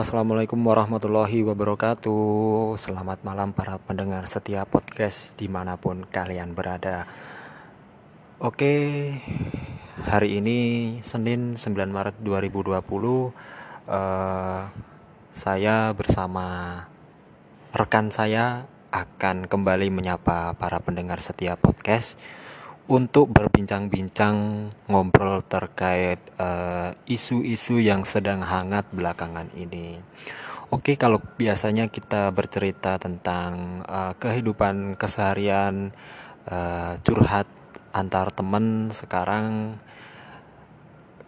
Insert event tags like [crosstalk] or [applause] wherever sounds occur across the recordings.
Assalamualaikum warahmatullahi wabarakatuh. Selamat malam para pendengar setiap podcast di mana pun kalian berada. Oke, hari ini Senin 9 Maret 2020 eh, Saya bersama rekan saya akan kembali menyapa para pendengar setiap podcast untuk berbincang-bincang ngobrol terkait eh, isu-isu uh, yang sedang hangat belakangan ini. Oke, kalau biasanya kita bercerita tentang uh, kehidupan keseharian, uh, curhat antar teman, sekarang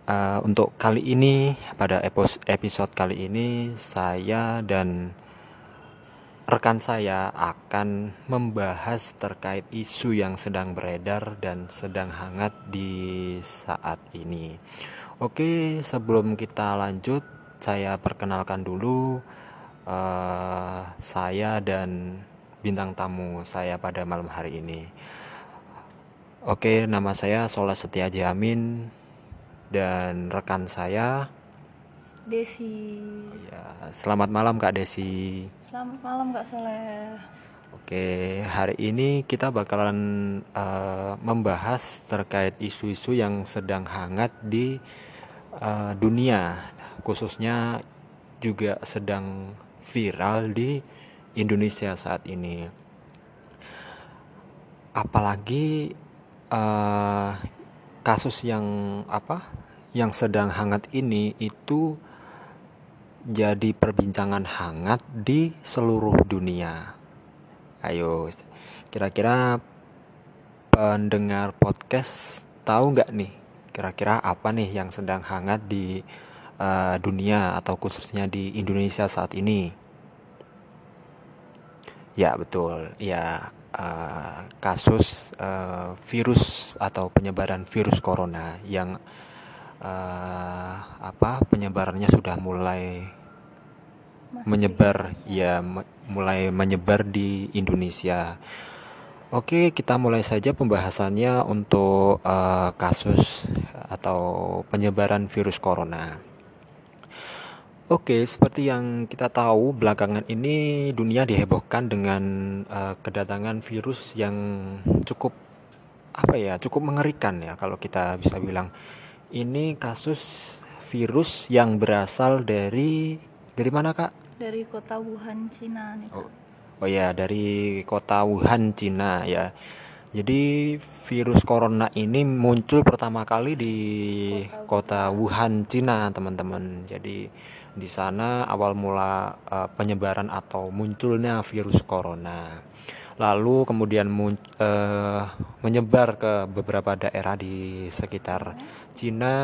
uh, untuk kali ini pada episode kali ini saya dan rekan saya akan membahas terkait isu yang sedang beredar dan sedang hangat di saat ini. Oke, sebelum kita lanjut, saya perkenalkan dulu uh, saya dan bintang tamu saya pada malam hari ini. Oke, nama saya Sola Setia Jamin dan rekan saya Desi. Ya, selamat malam Kak Desi. Selamat malam Kak Soleh. Oke, hari ini kita bakalan uh, membahas terkait isu-isu yang sedang hangat di uh, dunia, khususnya juga sedang viral di Indonesia saat ini. Apalagi uh, kasus yang apa? Yang sedang hangat ini itu jadi perbincangan hangat di seluruh dunia. Ayo, kira-kira pendengar podcast tahu nggak nih kira-kira apa nih yang sedang hangat di uh, dunia atau khususnya di Indonesia saat ini? Ya betul, ya uh, kasus uh, virus atau penyebaran virus corona yang uh, apa penyebarannya sudah mulai Masih menyebar ya me mulai menyebar di Indonesia. Oke, kita mulai saja pembahasannya untuk uh, kasus atau penyebaran virus corona. Oke, seperti yang kita tahu, belakangan ini dunia dihebohkan dengan uh, kedatangan virus yang cukup apa ya, cukup mengerikan ya kalau kita bisa bilang ini kasus virus yang berasal dari dari mana kak? Dari kota Wuhan, Cina nih. Oh, oh ya dari kota Wuhan, Cina ya. Jadi virus corona ini muncul pertama kali di kota, kota Wuhan, Cina, teman-teman. Jadi di sana awal mula uh, penyebaran atau munculnya virus corona. Lalu kemudian uh, menyebar ke beberapa daerah di sekitar Cina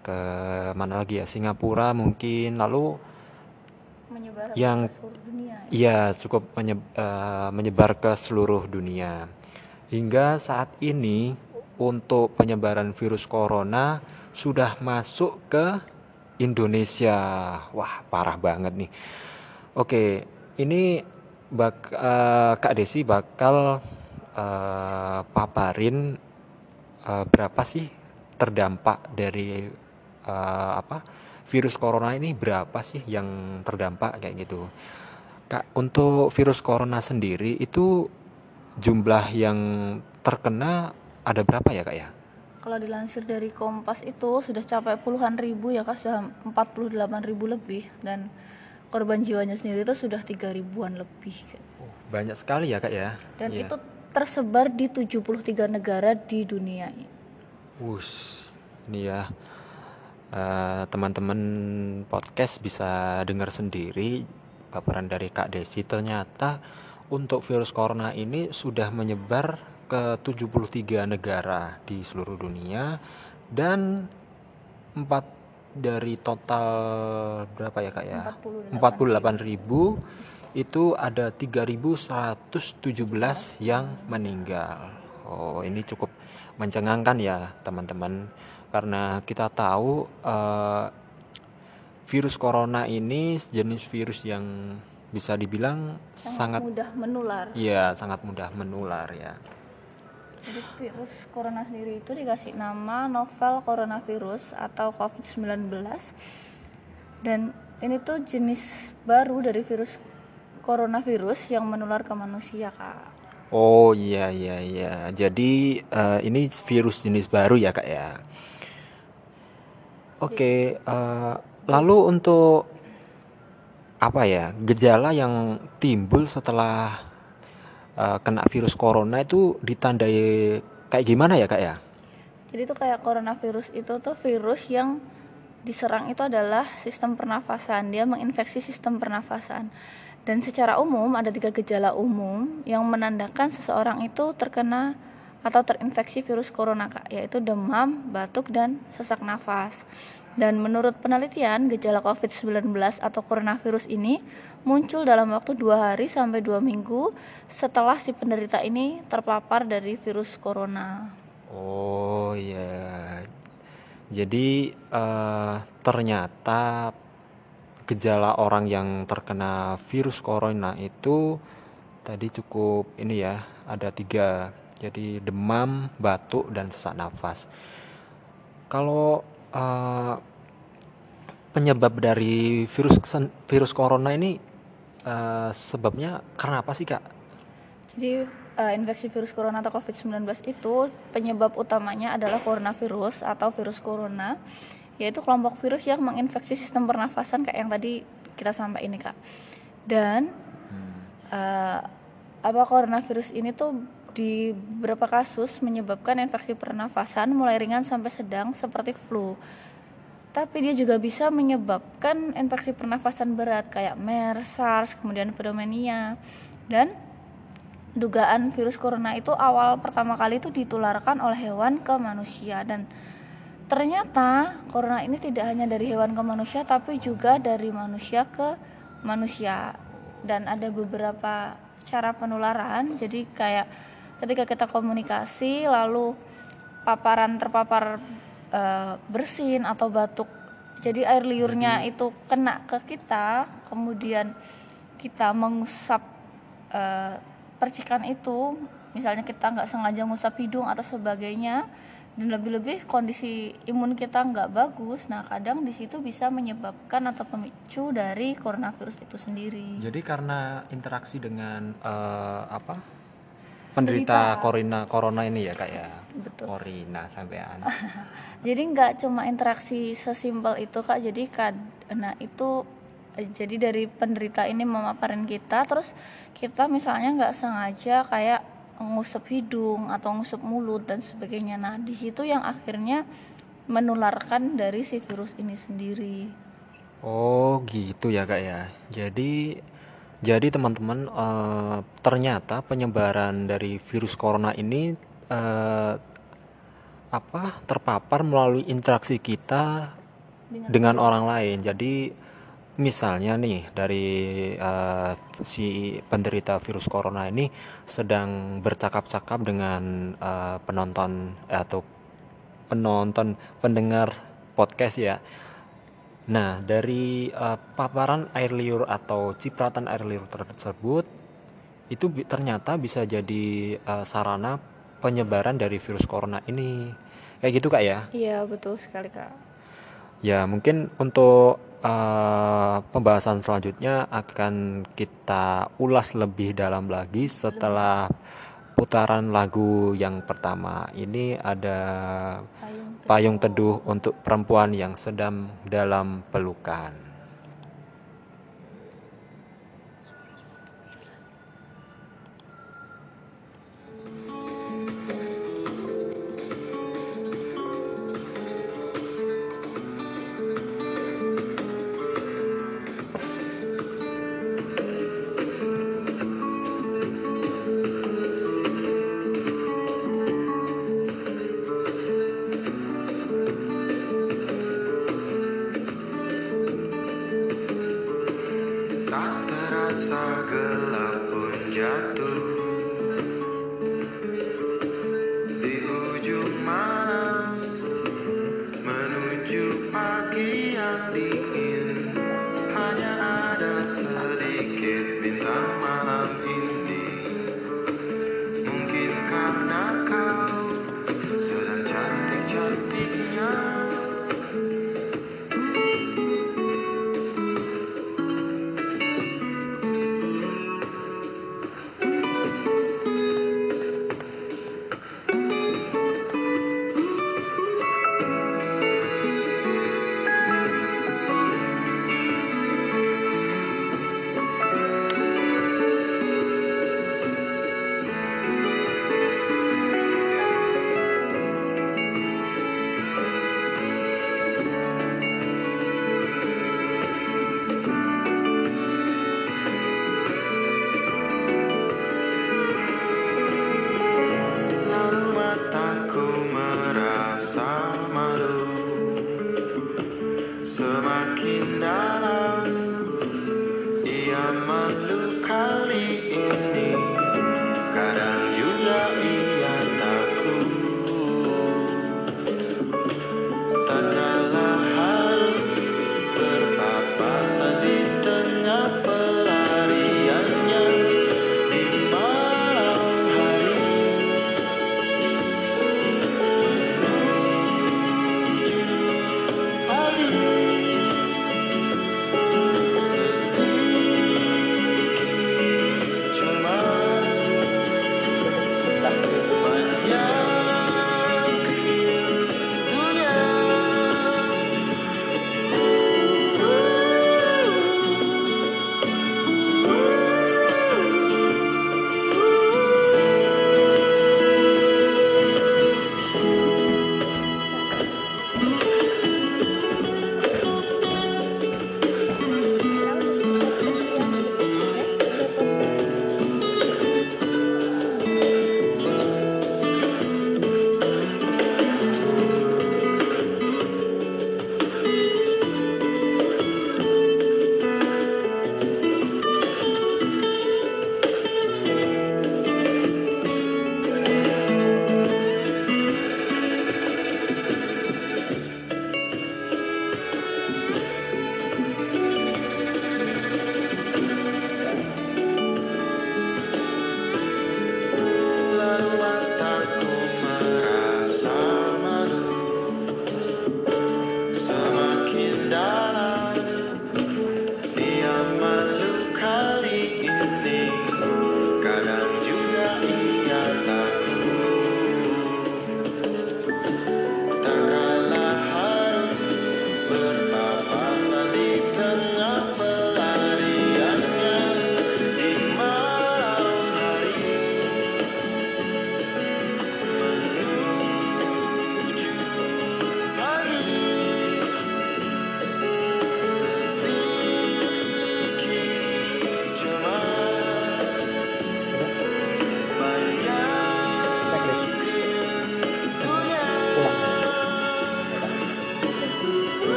ke mana lagi ya? Singapura mungkin. Lalu menyebar yang iya cukup menye, uh, menyebar ke seluruh dunia. Hingga saat ini untuk penyebaran virus corona sudah masuk ke Indonesia. Wah parah banget nih. Oke ini bak uh, Kak Desi bakal uh, paparin uh, berapa sih terdampak dari uh, apa virus corona ini berapa sih yang terdampak kayak gitu. Kak untuk virus corona sendiri itu jumlah yang terkena ada berapa ya kak ya? Kalau dilansir dari Kompas itu sudah capai puluhan ribu ya kak sudah 48 ribu lebih. Dan korban jiwanya sendiri itu sudah tiga ribuan lebih oh, banyak sekali ya kak ya? Dan ya. itu tersebar di 73 negara di dunia Wush, ini ya uh, teman-teman podcast bisa dengar sendiri paparan dari Kak Desi ternyata untuk virus corona ini sudah menyebar ke 73 negara di seluruh dunia dan 4 dari total berapa ya Kak ya? 48, 48 ribu itu ada 3117 yang meninggal. Oh, ini cukup mencengangkan ya teman-teman karena kita tahu uh, virus corona ini jenis virus yang bisa dibilang sangat, sangat mudah menular. Iya, sangat mudah menular ya. Jadi virus corona sendiri itu dikasih nama novel coronavirus atau COVID-19 dan ini tuh jenis baru dari virus coronavirus yang menular ke manusia kak Oh iya iya iya. Jadi uh, ini virus jenis baru ya kak ya. Oke. Uh, lalu untuk apa ya gejala yang timbul setelah uh, kena virus corona itu ditandai kayak gimana ya kak ya? Jadi itu kayak coronavirus itu tuh virus yang diserang itu adalah sistem pernafasan. Dia menginfeksi sistem pernafasan dan secara umum ada tiga gejala umum yang menandakan seseorang itu terkena atau terinfeksi virus corona yaitu demam, batuk, dan sesak nafas. Dan menurut penelitian, gejala COVID-19 atau coronavirus ini muncul dalam waktu dua hari sampai dua minggu setelah si penderita ini terpapar dari virus corona. Oh ya, jadi uh, ternyata gejala orang yang terkena virus corona itu tadi cukup ini ya ada tiga. Jadi demam batuk dan sesak nafas. Kalau uh, penyebab dari virus virus corona ini uh, sebabnya karena apa sih kak? Jadi uh, infeksi virus corona atau COVID-19 itu penyebab utamanya adalah coronavirus atau virus corona yaitu kelompok virus yang menginfeksi sistem pernafasan kayak yang tadi kita sampai ini kak. Dan hmm. uh, apa coronavirus ini tuh di beberapa kasus menyebabkan infeksi pernafasan mulai ringan sampai sedang seperti flu. Tapi dia juga bisa menyebabkan infeksi pernafasan berat kayak MERS, SARS, kemudian pneumonia. Dan dugaan virus corona itu awal pertama kali itu ditularkan oleh hewan ke manusia. Dan Ternyata corona ini tidak hanya dari hewan ke manusia tapi juga dari manusia ke manusia. Dan ada beberapa cara penularan. Jadi kayak ketika kita komunikasi lalu paparan terpapar e, bersin atau batuk. Jadi air liurnya jadi, itu kena ke kita kemudian kita mengusap e, percikan itu. Misalnya kita nggak sengaja ngusap hidung atau sebagainya dan lebih-lebih kondisi imun kita nggak bagus nah kadang di situ bisa menyebabkan atau pemicu dari coronavirus itu sendiri. Jadi karena interaksi dengan uh, apa? Penderita corona corona ini ya kak ya? Betul. Corona sampean. [laughs] Jadi nggak cuma interaksi sesimpel itu kak jadi karena itu jadi dari penderita ini memaparin kita terus kita misalnya nggak sengaja kayak ngusap hidung atau ngusap mulut dan sebagainya. Nah di situ yang akhirnya menularkan dari si virus ini sendiri. Oh gitu ya kak ya. Jadi jadi teman-teman uh, ternyata penyebaran dari virus corona ini uh, apa terpapar melalui interaksi kita dengan, dengan orang lain. Jadi misalnya nih dari uh, si penderita virus corona ini sedang bercakap-cakap dengan uh, penonton eh, atau penonton pendengar podcast ya. Nah, dari uh, paparan air liur atau cipratan air liur tersebut itu ternyata bisa jadi uh, sarana penyebaran dari virus corona ini. Kayak gitu Kak ya? Iya, betul sekali Kak. Ya, mungkin untuk uh, pembahasan selanjutnya akan kita ulas lebih dalam lagi setelah putaran lagu yang pertama. Ini ada payung teduh untuk perempuan yang sedang dalam pelukan.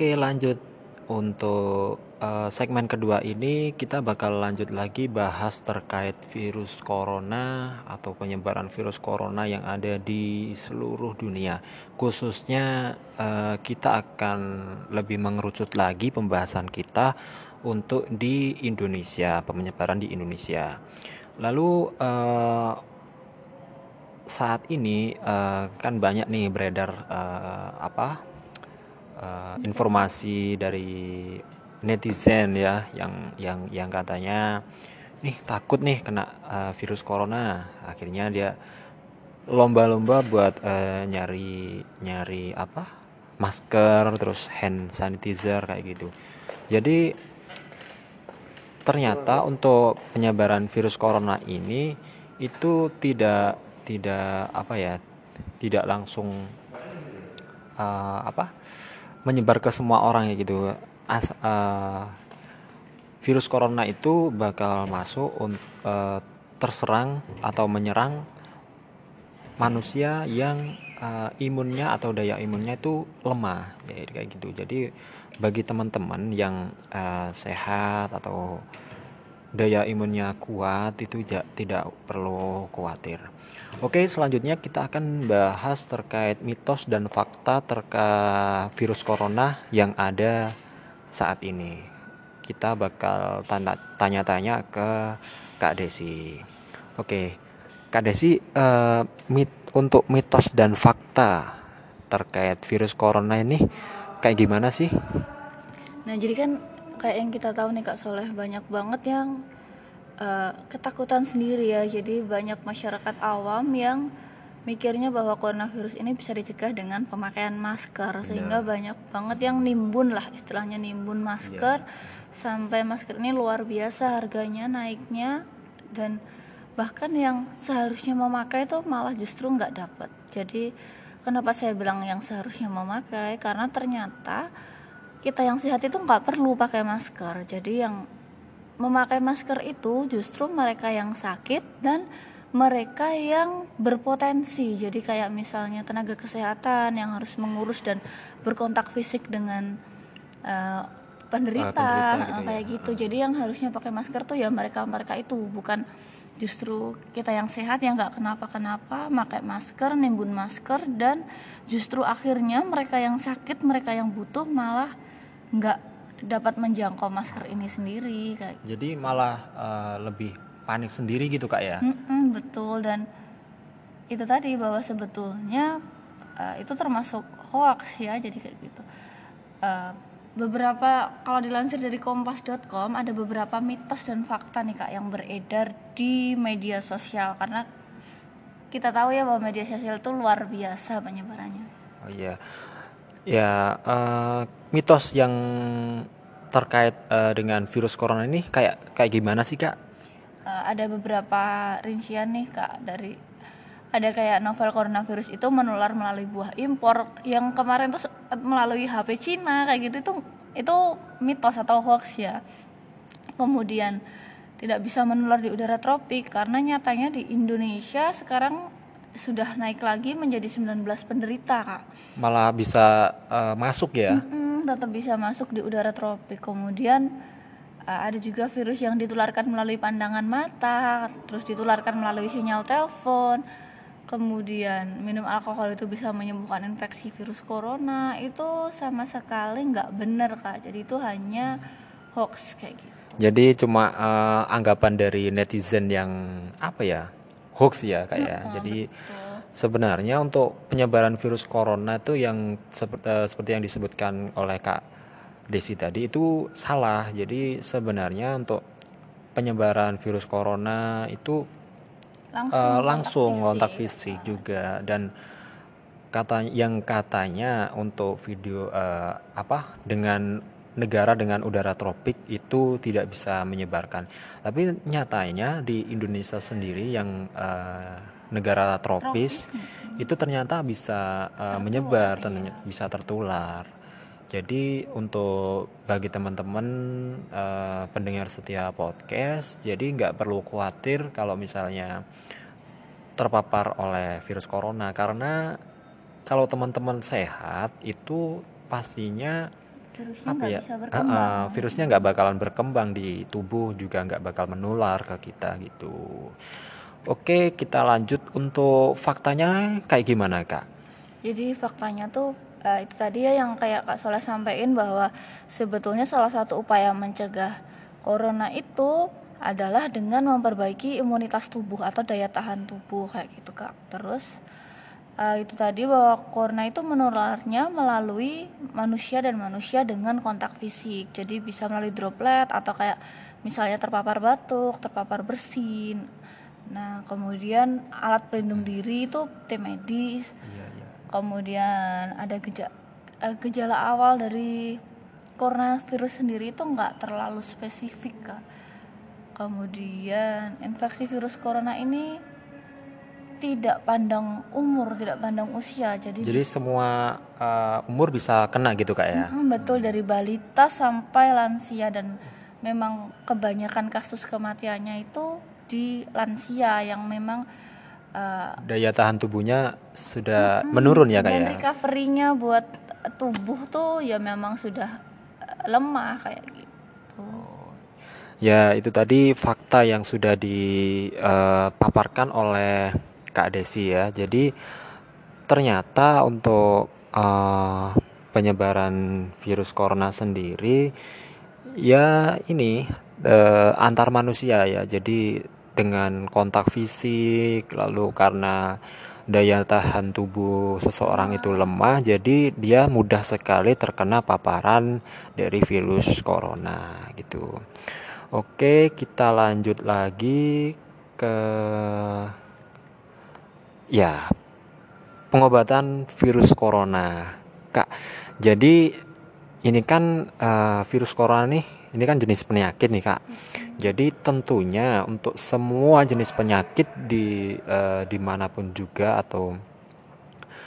Oke lanjut. Untuk eh, segmen kedua ini kita bakal lanjut lagi bahas terkait virus corona atau penyebaran virus corona yang ada di seluruh dunia. Khususnya eh, kita akan lebih mengerucut lagi pembahasan kita untuk di Indonesia penyebaran di Indonesia. Lalu eh, saat ini eh, kan banyak nih beredar eh, apa eh, informasi dari netizen ya yang yang yang katanya nih takut nih kena eh, virus corona. Akhirnya dia lomba-lomba buat eh, nyari nyari apa masker terus hand sanitizer kayak gitu. Jadi ternyata untuk penyebaran virus corona ini itu tidak tidak apa ya tidak langsung uh, apa menyebar ke semua orang ya gitu. As, uh, virus corona itu bakal masuk uh, terserang atau menyerang manusia yang uh, imunnya atau daya imunnya itu lemah ya kayak gitu. Jadi bagi teman-teman yang uh, sehat atau daya imunnya kuat itu tidak perlu khawatir Oke, selanjutnya kita akan bahas terkait mitos dan fakta terkait virus corona yang ada saat ini. Kita bakal tanya-tanya ke Kak Desi. Oke, Kak Desi, uh, mit untuk mitos dan fakta terkait virus corona ini kayak gimana sih? Nah, jadi kan kayak yang kita tahu nih Kak Soleh banyak banget yang uh, ketakutan sendiri ya. Jadi banyak masyarakat awam yang mikirnya bahwa coronavirus ini bisa dicegah dengan pemakaian masker. Sehingga banyak banget yang nimbun lah istilahnya nimbun masker. Yeah. sampai masker ini luar biasa harganya naiknya. Dan bahkan yang seharusnya memakai itu malah justru nggak dapat jadi kenapa saya bilang yang seharusnya memakai? Karena ternyata kita yang sehat itu nggak perlu pakai masker. Jadi yang memakai masker itu justru mereka yang sakit dan mereka yang berpotensi. Jadi kayak misalnya tenaga kesehatan yang harus mengurus dan berkontak fisik dengan uh, penderita, uh, penderita gitu kayak ya. gitu. Jadi yang harusnya pakai masker tuh ya mereka mereka itu bukan justru kita yang sehat yang nggak kenapa-kenapa pakai masker nimbun masker dan justru akhirnya mereka yang sakit mereka yang butuh malah nggak dapat menjangkau masker ini sendiri kayak jadi malah uh, lebih panik sendiri gitu kak ya? Mm-mm, betul. Dan itu tadi bahwa sebetulnya uh, itu termasuk hoax ya jadi kayak gitu. Uh, beberapa kalau dilansir dari kompas.com ada beberapa mitos dan fakta nih kak yang beredar di media sosial. Karena kita tahu ya bahwa media sosial itu luar biasa penyebarannya. Oh iya. Ya uh, mitos yang terkait uh, dengan virus corona ini kayak kayak gimana sih kak? Uh, ada beberapa rincian nih kak dari ada kayak novel coronavirus itu menular melalui buah impor yang kemarin tuh melalui HP Cina kayak gitu itu itu mitos atau hoax ya. Kemudian tidak bisa menular di udara tropik karena nyatanya di Indonesia sekarang sudah naik lagi menjadi 19 penderita kak malah bisa uh, masuk ya mm-hmm, tetap bisa masuk di udara tropik. Kemudian uh, ada juga virus yang ditularkan melalui pandangan mata terus ditularkan melalui sinyal telepon. Kemudian minum alkohol itu bisa menyembuhkan infeksi virus corona. Itu sama sekali nggak benar kak. Jadi itu hanya hoax kayak gitu. Jadi cuma uh, anggapan dari netizen yang apa ya hoax ya kayak ya. Jadi betul. Sebenarnya untuk penyebaran virus corona itu yang seperti, uh, seperti yang disebutkan oleh Kak Desi tadi itu salah. Jadi sebenarnya untuk penyebaran virus corona itu langsung, uh, langsung kontak fisik, fisik juga dan kata yang katanya untuk video uh, apa dengan negara dengan udara tropik itu tidak bisa menyebarkan. Tapi nyatanya di Indonesia sendiri yang uh, negara tropis, tropis itu ternyata bisa uh, menyebar, ya. bisa tertular. Jadi untuk bagi teman-teman uh, pendengar setia podcast, jadi nggak perlu khawatir kalau misalnya terpapar oleh virus corona karena kalau teman-teman sehat itu pastinya virusnya apa ya bisa berkembang. Uh, uh, virusnya nggak bakalan berkembang di tubuh juga nggak bakal menular ke kita gitu oke kita lanjut untuk faktanya kayak gimana kak? Jadi faktanya tuh uh, itu tadi ya yang kayak kak Soleh sampaikan bahwa sebetulnya salah satu upaya mencegah corona itu adalah dengan memperbaiki imunitas tubuh atau daya tahan tubuh kayak gitu kak. Terus uh, itu tadi bahwa corona itu menularnya melalui manusia dan manusia dengan kontak fisik. Jadi bisa melalui droplet atau kayak misalnya terpapar batuk terpapar bersin nah kemudian alat pelindung diri itu tim medis iya, iya. kemudian ada gejala, uh, gejala awal dari coronavirus sendiri itu nggak terlalu spesifik kak kemudian infeksi virus corona ini tidak pandang umur, tidak pandang usia. Jadi Jadi semua uh, umur bisa kena gitu Kak ya. Mm, betul dari balita sampai lansia dan memang kebanyakan kasus kematiannya itu di lansia yang memang eh, daya tahan tubuhnya sudah menurun ya kak dan ya recovery-nya buat tubuh tuh ya memang sudah eh, lemah kayak gitu. Ya, itu tadi fakta yang sudah dipaparkan oleh Kak Desi ya. Jadi ternyata untuk eh, penyebaran virus corona sendiri ya ini eh, antar manusia ya. Jadi dengan kontak fisik lalu karena daya tahan tubuh seseorang itu lemah jadi dia mudah sekali terkena paparan dari virus corona gitu. Oke, kita lanjut lagi ke ya pengobatan virus corona. Kak, jadi ini kan eh, virus corona nih, ini kan jenis penyakit nih, Kak. Jadi tentunya untuk semua jenis penyakit di eh, di mana pun juga atau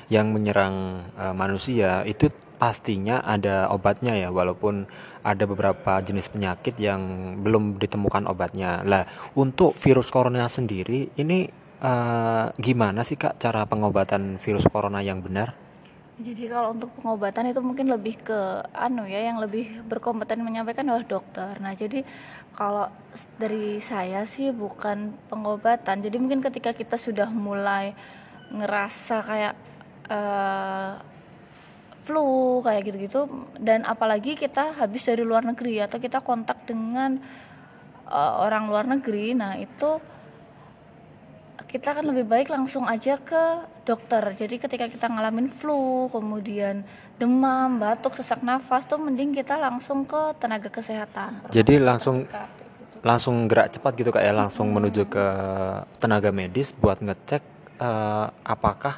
yang menyerang eh, manusia itu pastinya ada obatnya ya walaupun ada beberapa jenis penyakit yang belum ditemukan obatnya. Lah, untuk virus corona sendiri ini eh, gimana sih Kak cara pengobatan virus corona yang benar? Jadi kalau untuk pengobatan itu mungkin lebih ke anu ya yang lebih berkompeten menyampaikan adalah dokter. Nah, jadi kalau dari saya sih bukan pengobatan. Jadi mungkin ketika kita sudah mulai ngerasa kayak eh, flu kayak gitu-gitu dan apalagi kita habis dari luar negeri atau kita kontak dengan eh, orang luar negeri. Nah, itu kita kan lebih baik langsung aja ke dokter. Jadi ketika kita ngalamin flu, kemudian demam, batuk, sesak nafas tuh mending kita langsung ke tenaga kesehatan. Jadi langsung gitu. langsung gerak cepat gitu Kak ya, langsung menuju ke tenaga medis buat ngecek eh, apakah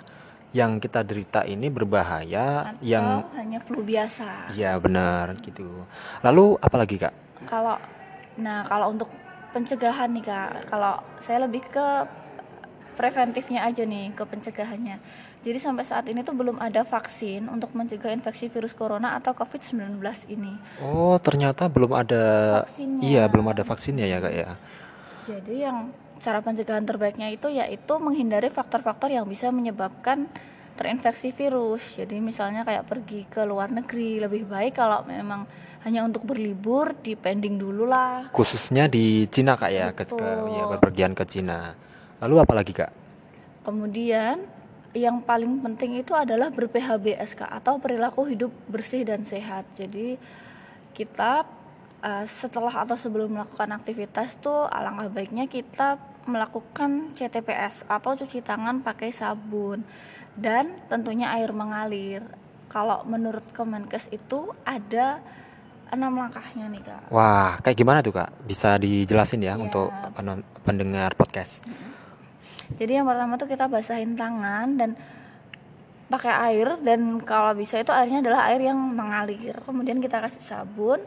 yang kita derita ini berbahaya yang Atau hanya flu biasa. ya benar gitu. Lalu apalagi Kak? Kalau nah kalau untuk pencegahan nih Kak, kalau saya lebih ke preventifnya aja nih ke pencegahannya. Jadi sampai saat ini tuh belum ada vaksin untuk mencegah infeksi virus corona atau COVID-19 ini. Oh, ternyata belum ada Vaksinnya. Iya, belum ada vaksinnya ya, Kak ya. Jadi yang cara pencegahan terbaiknya itu yaitu menghindari faktor-faktor yang bisa menyebabkan terinfeksi virus. Jadi misalnya kayak pergi ke luar negeri lebih baik kalau memang hanya untuk berlibur di pending dulu lah. Khususnya di Cina, Kak ya, ke, ke- Betul. ya berpergian ke Cina. Lalu apalagi, Kak? Kemudian yang paling penting itu adalah ber-PHBS Kak, atau perilaku hidup bersih dan sehat. Jadi kita eh, setelah atau sebelum melakukan aktivitas tuh alangkah baiknya kita melakukan CTPS atau cuci tangan pakai sabun dan tentunya air mengalir. Kalau menurut Kemenkes itu ada enam langkahnya nih kak. Wah, kayak gimana tuh, Kak? Bisa dijelasin ya Iya. untuk pendengar podcast. Jadi yang pertama tuh kita basahin tangan dan pakai air dan kalau bisa itu airnya adalah air yang mengalir. Kemudian kita kasih sabun,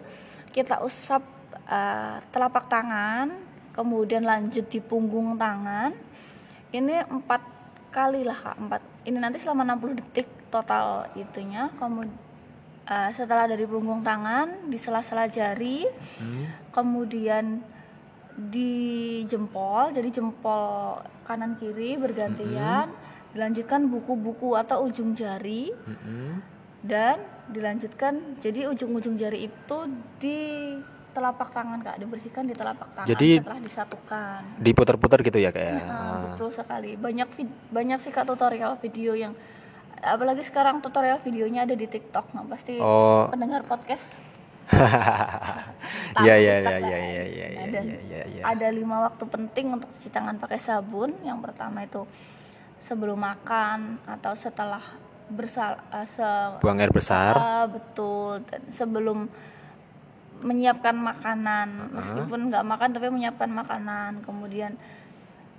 kita usap eh, telapak tangan, kemudian lanjut di punggung tangan. Ini empat kali lah kak, empat. Ini nanti selama 60 detik total itunya. Kemudian setelah dari punggung tangan di sela-sela jari, kemudian di jempol jadi jempol kanan kiri bergantian dilanjutkan buku-buku atau ujung jari Mm-mm. dan dilanjutkan jadi ujung-ujung jari itu di telapak tangan kak dibersihkan di telapak tangan Jadi- setelah disatukan Diputar-putar gitu ya, Kak ya. Nah, Ah. betul sekali banyak banyak sih kak tutorial video yang apalagi sekarang tutorial videonya ada di TikTok nah pasti Oh. pendengar podcast Iya, iya, iya, Kak. iya, iya, iya, Nah, iya, iya, iya, iya. ada lima waktu penting untuk cuci tangan pakai sabun. Yang pertama itu sebelum makan atau setelah bersal eh, se- Buang air besar. Ah, betul. Dan sebelum menyiapkan makanan, meskipun nggak makan tapi menyiapkan makanan. Kemudian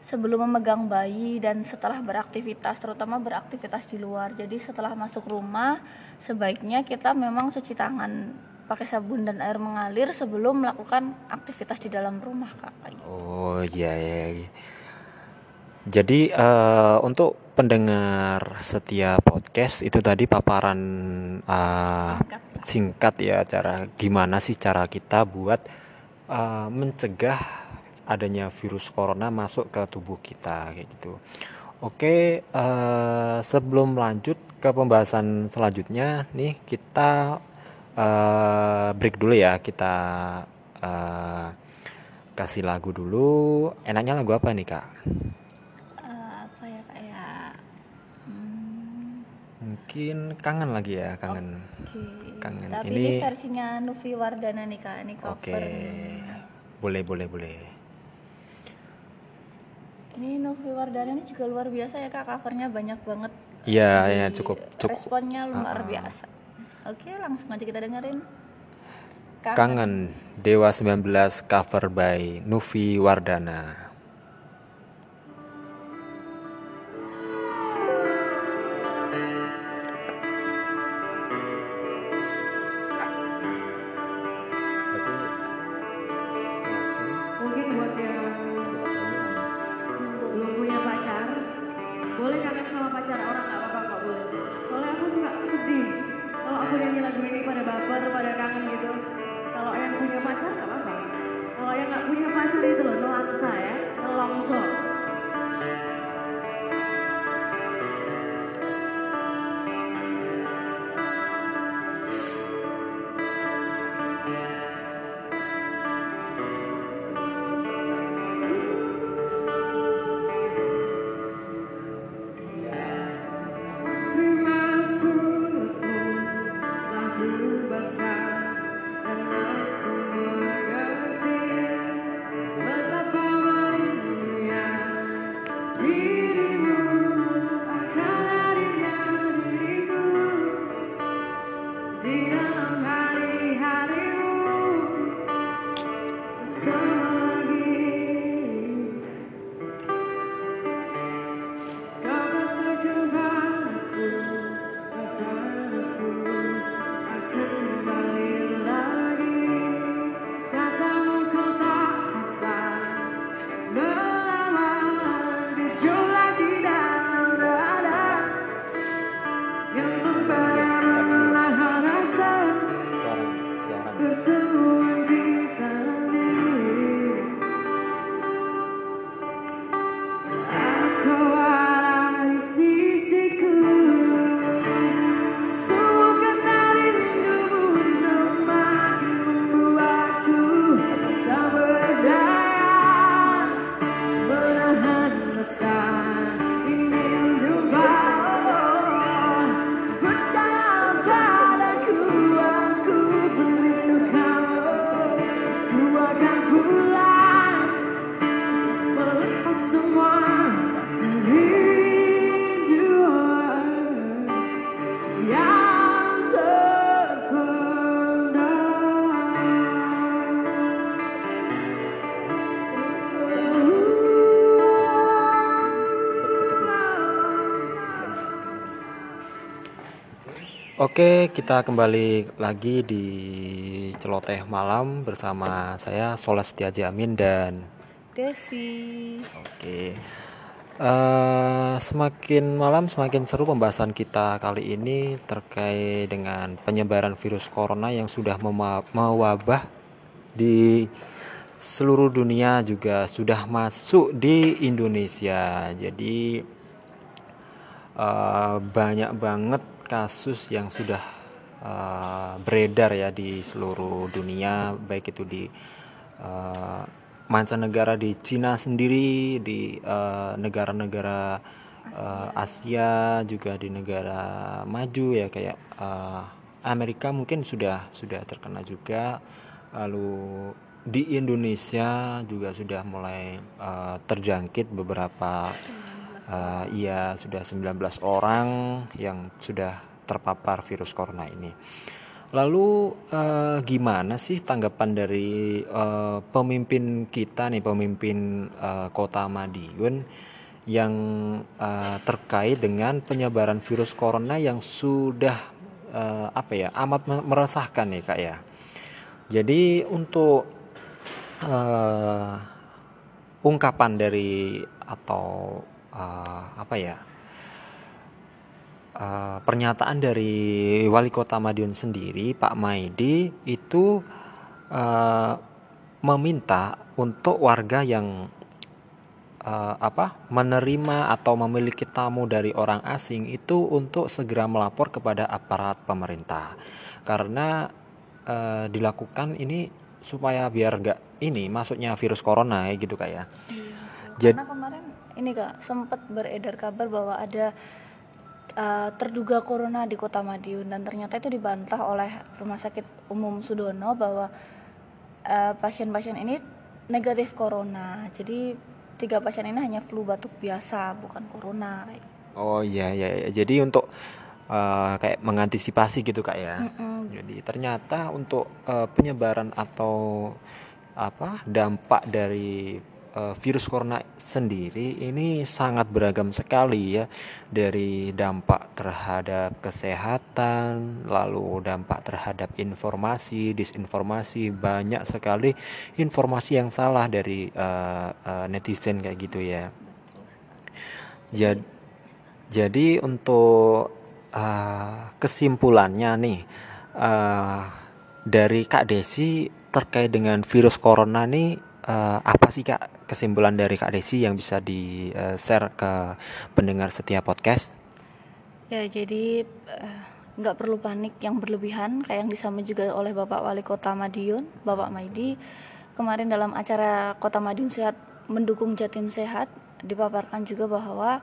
sebelum memegang bayi dan setelah beraktivitas, terutama beraktivitas di luar. Jadi setelah masuk rumah, sebaiknya kita memang cuci tangan pakai sabun dan air mengalir sebelum melakukan aktivitas di dalam rumah, Kak. Gitu. Oh iya, iya. iya. Jadi eh, untuk pendengar setiap podcast itu tadi paparan eh, Singkat. singkat ya cara gimana sih cara kita buat eh, mencegah adanya virus corona masuk ke tubuh kita kayak gitu. Oke, eh, sebelum lanjut ke pembahasan selanjutnya, nih kita eh, break dulu ya. Kita eh, kasih lagu dulu. Enaknya lagu apa nih kak? Eh, apa ya kak ya Hmm, Mungkin kangen lagi ya, kangen. oke. Kangen. tapi Ini- ini, versinya Nufi Wardana nih kak ini Oke, cover boleh boleh boleh. ini Novi Wardana ini juga luar biasa ya kak covernya banyak banget Iya, Jadi, ya cukup cukup. responnya luar Ah, ah. biasa oke langsung aja kita dengerin Kangen Dewa 19 cover by Nufi Wardana. Mungkin buat yang belum punya pacar, boleh kangen sama pacar orang nggak apa-apa nggak boleh. Soalnya aku suka sedih kalau aku nyanyi lagu ini pada baper, pada kangen gitu. Kalau yang punya pacar nggak apa-apa. Kalau yang nggak punya pacar itu loh nelangsa ya, nelongso. Yang membara Oke, kita kembali lagi di Celoteh Malam bersama saya Solas Setiaji Amin dan Desi Oke. Eh, semakin malam semakin seru pembahasan kita kali ini terkait dengan penyebaran virus corona yang sudah mewabah di seluruh dunia juga sudah masuk di Indonesia. Jadi eh, banyak banget kasus yang sudah eh, beredar ya di seluruh dunia, baik itu di eh, mancanegara di Cina sendiri, di eh, negara-negara eh, Asia, juga di negara maju ya kayak eh, Amerika mungkin sudah sudah terkena juga. Lalu di Indonesia juga sudah mulai eh, terjangkit beberapa eh, iya sudah 19 orang yang sudah terpapar virus corona ini. Lalu eh, gimana sih tanggapan dari eh, pemimpin kita nih pemimpin eh, Kota Madiun yang eh, terkait dengan penyebaran virus corona yang sudah eh, apa ya amat me- meresahkan nih kak ya. Jadi untuk eh, ungkapan dari atau eh, apa ya eh, pernyataan dari wali kota Madiun sendiri Pak Maidi itu eh, meminta untuk warga yang uh, apa menerima atau memiliki tamu dari orang asing itu untuk segera melapor kepada aparat pemerintah karena uh, dilakukan ini supaya biar nggak ini masuknya virus corona ya gitu kayak. Iya, karena kemarin ini kak sempat beredar kabar bahwa ada uh, terduga corona di Kota Madiun dan ternyata itu dibantah oleh Rumah Sakit Umum Sudono bahwa pasien pasien-pasien ini negatif corona. Jadi tiga pasien ini hanya flu batuk biasa, bukan corona. Oh iya iya, iya. jadi untuk uh, kayak mengantisipasi gitu kak ya. Mm -mm. Jadi ternyata untuk uh, penyebaran atau apa dampak dari uh, virus corona sendiri ini sangat beragam sekali ya. Dari dampak terhadap kesehatan lalu dampak terhadap informasi disinformasi banyak sekali informasi yang salah dari uh, uh, netizen kayak gitu ya. Jadi jadi untuk uh, kesimpulannya nih uh, dari Kak Desi terkait dengan virus corona nih uh, apa sih Kak kesimpulan dari Kak Desi yang bisa di uh, share ke pendengar setiap podcast? Ya jadi nggak uh, perlu panik yang berlebihan kayak yang disampaikan juga oleh Bapak Wali Kota Madiun, Bapak Maidi kemarin dalam acara Kota Madiun Sehat mendukung Jatim Sehat dipaparkan juga bahwa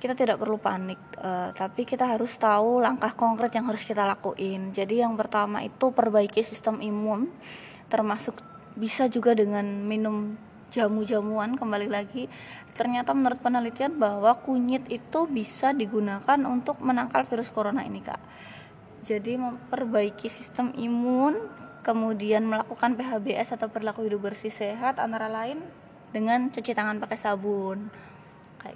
kita tidak perlu panik uh, tapi kita harus tahu langkah konkret yang harus kita lakuin jadi yang pertama itu perbaiki sistem imun termasuk bisa juga dengan minum jamu-jamuan kembali lagi ternyata menurut penelitian bahwa kunyit itu bisa digunakan untuk menangkal virus corona ini kak jadi memperbaiki sistem imun kemudian melakukan PHBS atau perilaku hidup bersih sehat antara lain dengan cuci tangan pakai sabun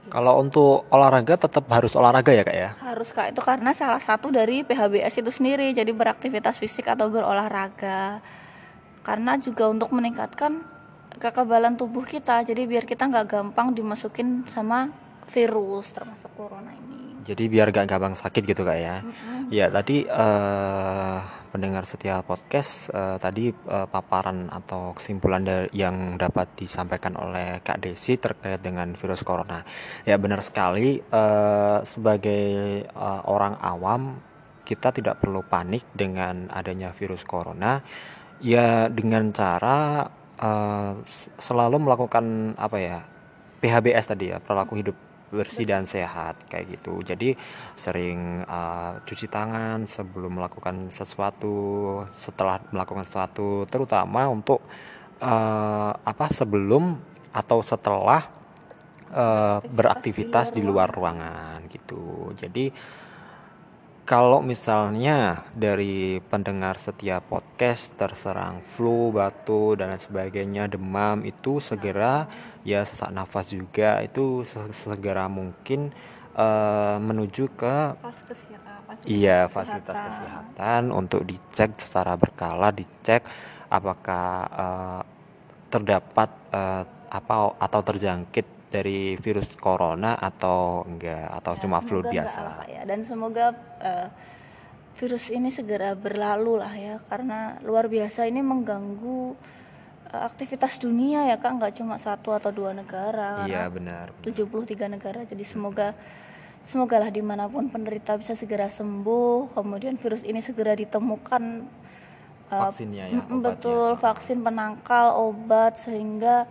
gitu. Kalau untuk olahraga tetap harus olahraga ya kak ya? Harus kak itu karena salah satu dari PHBS itu sendiri jadi beraktivitas fisik atau berolahraga. Karena juga untuk meningkatkan kekebalan tubuh kita jadi biar kita nggak gampang dimasukin sama virus termasuk corona ini. Jadi biar gak gampang sakit gitu kak ya? Mm-hmm. Ya tadi uh, pendengar setia podcast uh, tadi uh, paparan atau kesimpulan yang dapat disampaikan oleh Kak Desi terkait dengan virus corona. Ya benar sekali uh, sebagai uh, orang awam kita tidak perlu panik dengan adanya virus corona. Ya dengan cara uh, selalu melakukan apa ya PHBS tadi ya perilaku hidup bersih dan sehat kayak gitu. Jadi sering uh, cuci tangan sebelum melakukan sesuatu setelah melakukan sesuatu terutama untuk uh, apa sebelum atau setelah uh, beraktivitas di luar ruangan gitu. Jadi kalau misalnya dari pendengar setiap podcast terserang flu, batu dan sebagainya, demam itu segera ya sesak nafas juga itu segera mungkin uh, menuju ke iya fasilitas kesehatan. untuk dicek secara berkala, dicek apakah uh, terdapat uh, apa atau terjangkit dari virus corona atau enggak? Atau ya, cuma flu biasa? ya. Dan semoga uh, virus ini segera berlalu lah ya. Karena luar biasa ini mengganggu uh, aktivitas dunia ya kan nggak cuma satu atau dua negara. Iya benar, benar. 73 negara. Jadi semoga semoga lah di mana pun penderita bisa segera sembuh. Kemudian virus ini segera ditemukan uh, vaksinnya ya betul vaksin penangkal obat sehingga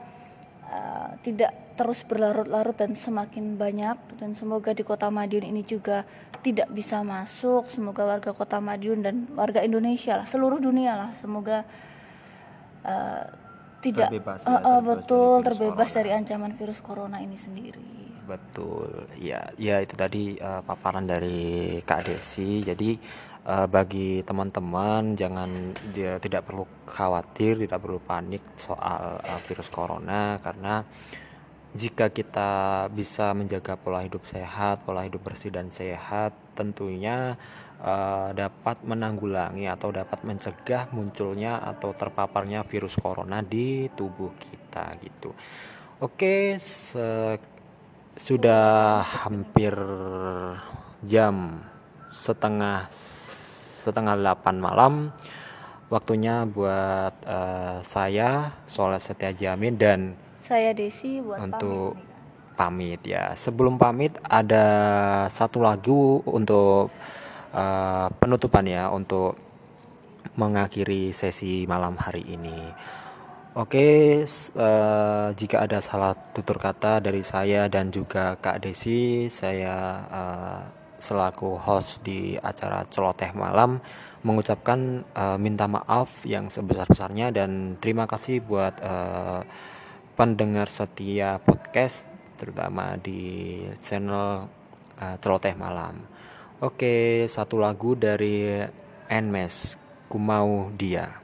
uh, tidak terus berlarut-larut dan semakin banyak dan semoga di kota Madiun ini juga tidak bisa masuk. Semoga warga kota Madiun dan warga Indonesia lah seluruh dunia lah semoga uh, tidak terbebas, ya, uh, uh, betul dari terbebas corona. dari ancaman virus corona ini sendiri. Betul ya ya itu tadi uh, paparan dari Kak Desi. Jadi uh, bagi teman-teman jangan dia tidak perlu khawatir tidak perlu panik soal uh, virus corona karena jika kita bisa menjaga pola hidup sehat, pola hidup bersih dan sehat, tentunya uh, dapat menanggulangi atau dapat mencegah munculnya atau terpaparnya virus corona di tubuh kita gitu. Oke, sudah hampir jam setengah setengah delapan malam waktunya buat uh, saya Soleh Setia Jamin dan saya Desi buat untuk pamit ya. Sebelum pamit ada satu lagu untuk uh, penutupan ya untuk mengakhiri sesi malam hari ini. Oke, uh, jika ada salah tutur kata dari saya dan juga Kak Desi, saya uh, selaku host di acara celoteh malam mengucapkan uh, minta maaf yang sebesar-besarnya dan terima kasih buat uh, pendengar setia podcast terutama di channel uh, celoteh malam. Oke, satu lagu dari Nmes, ku mau dia.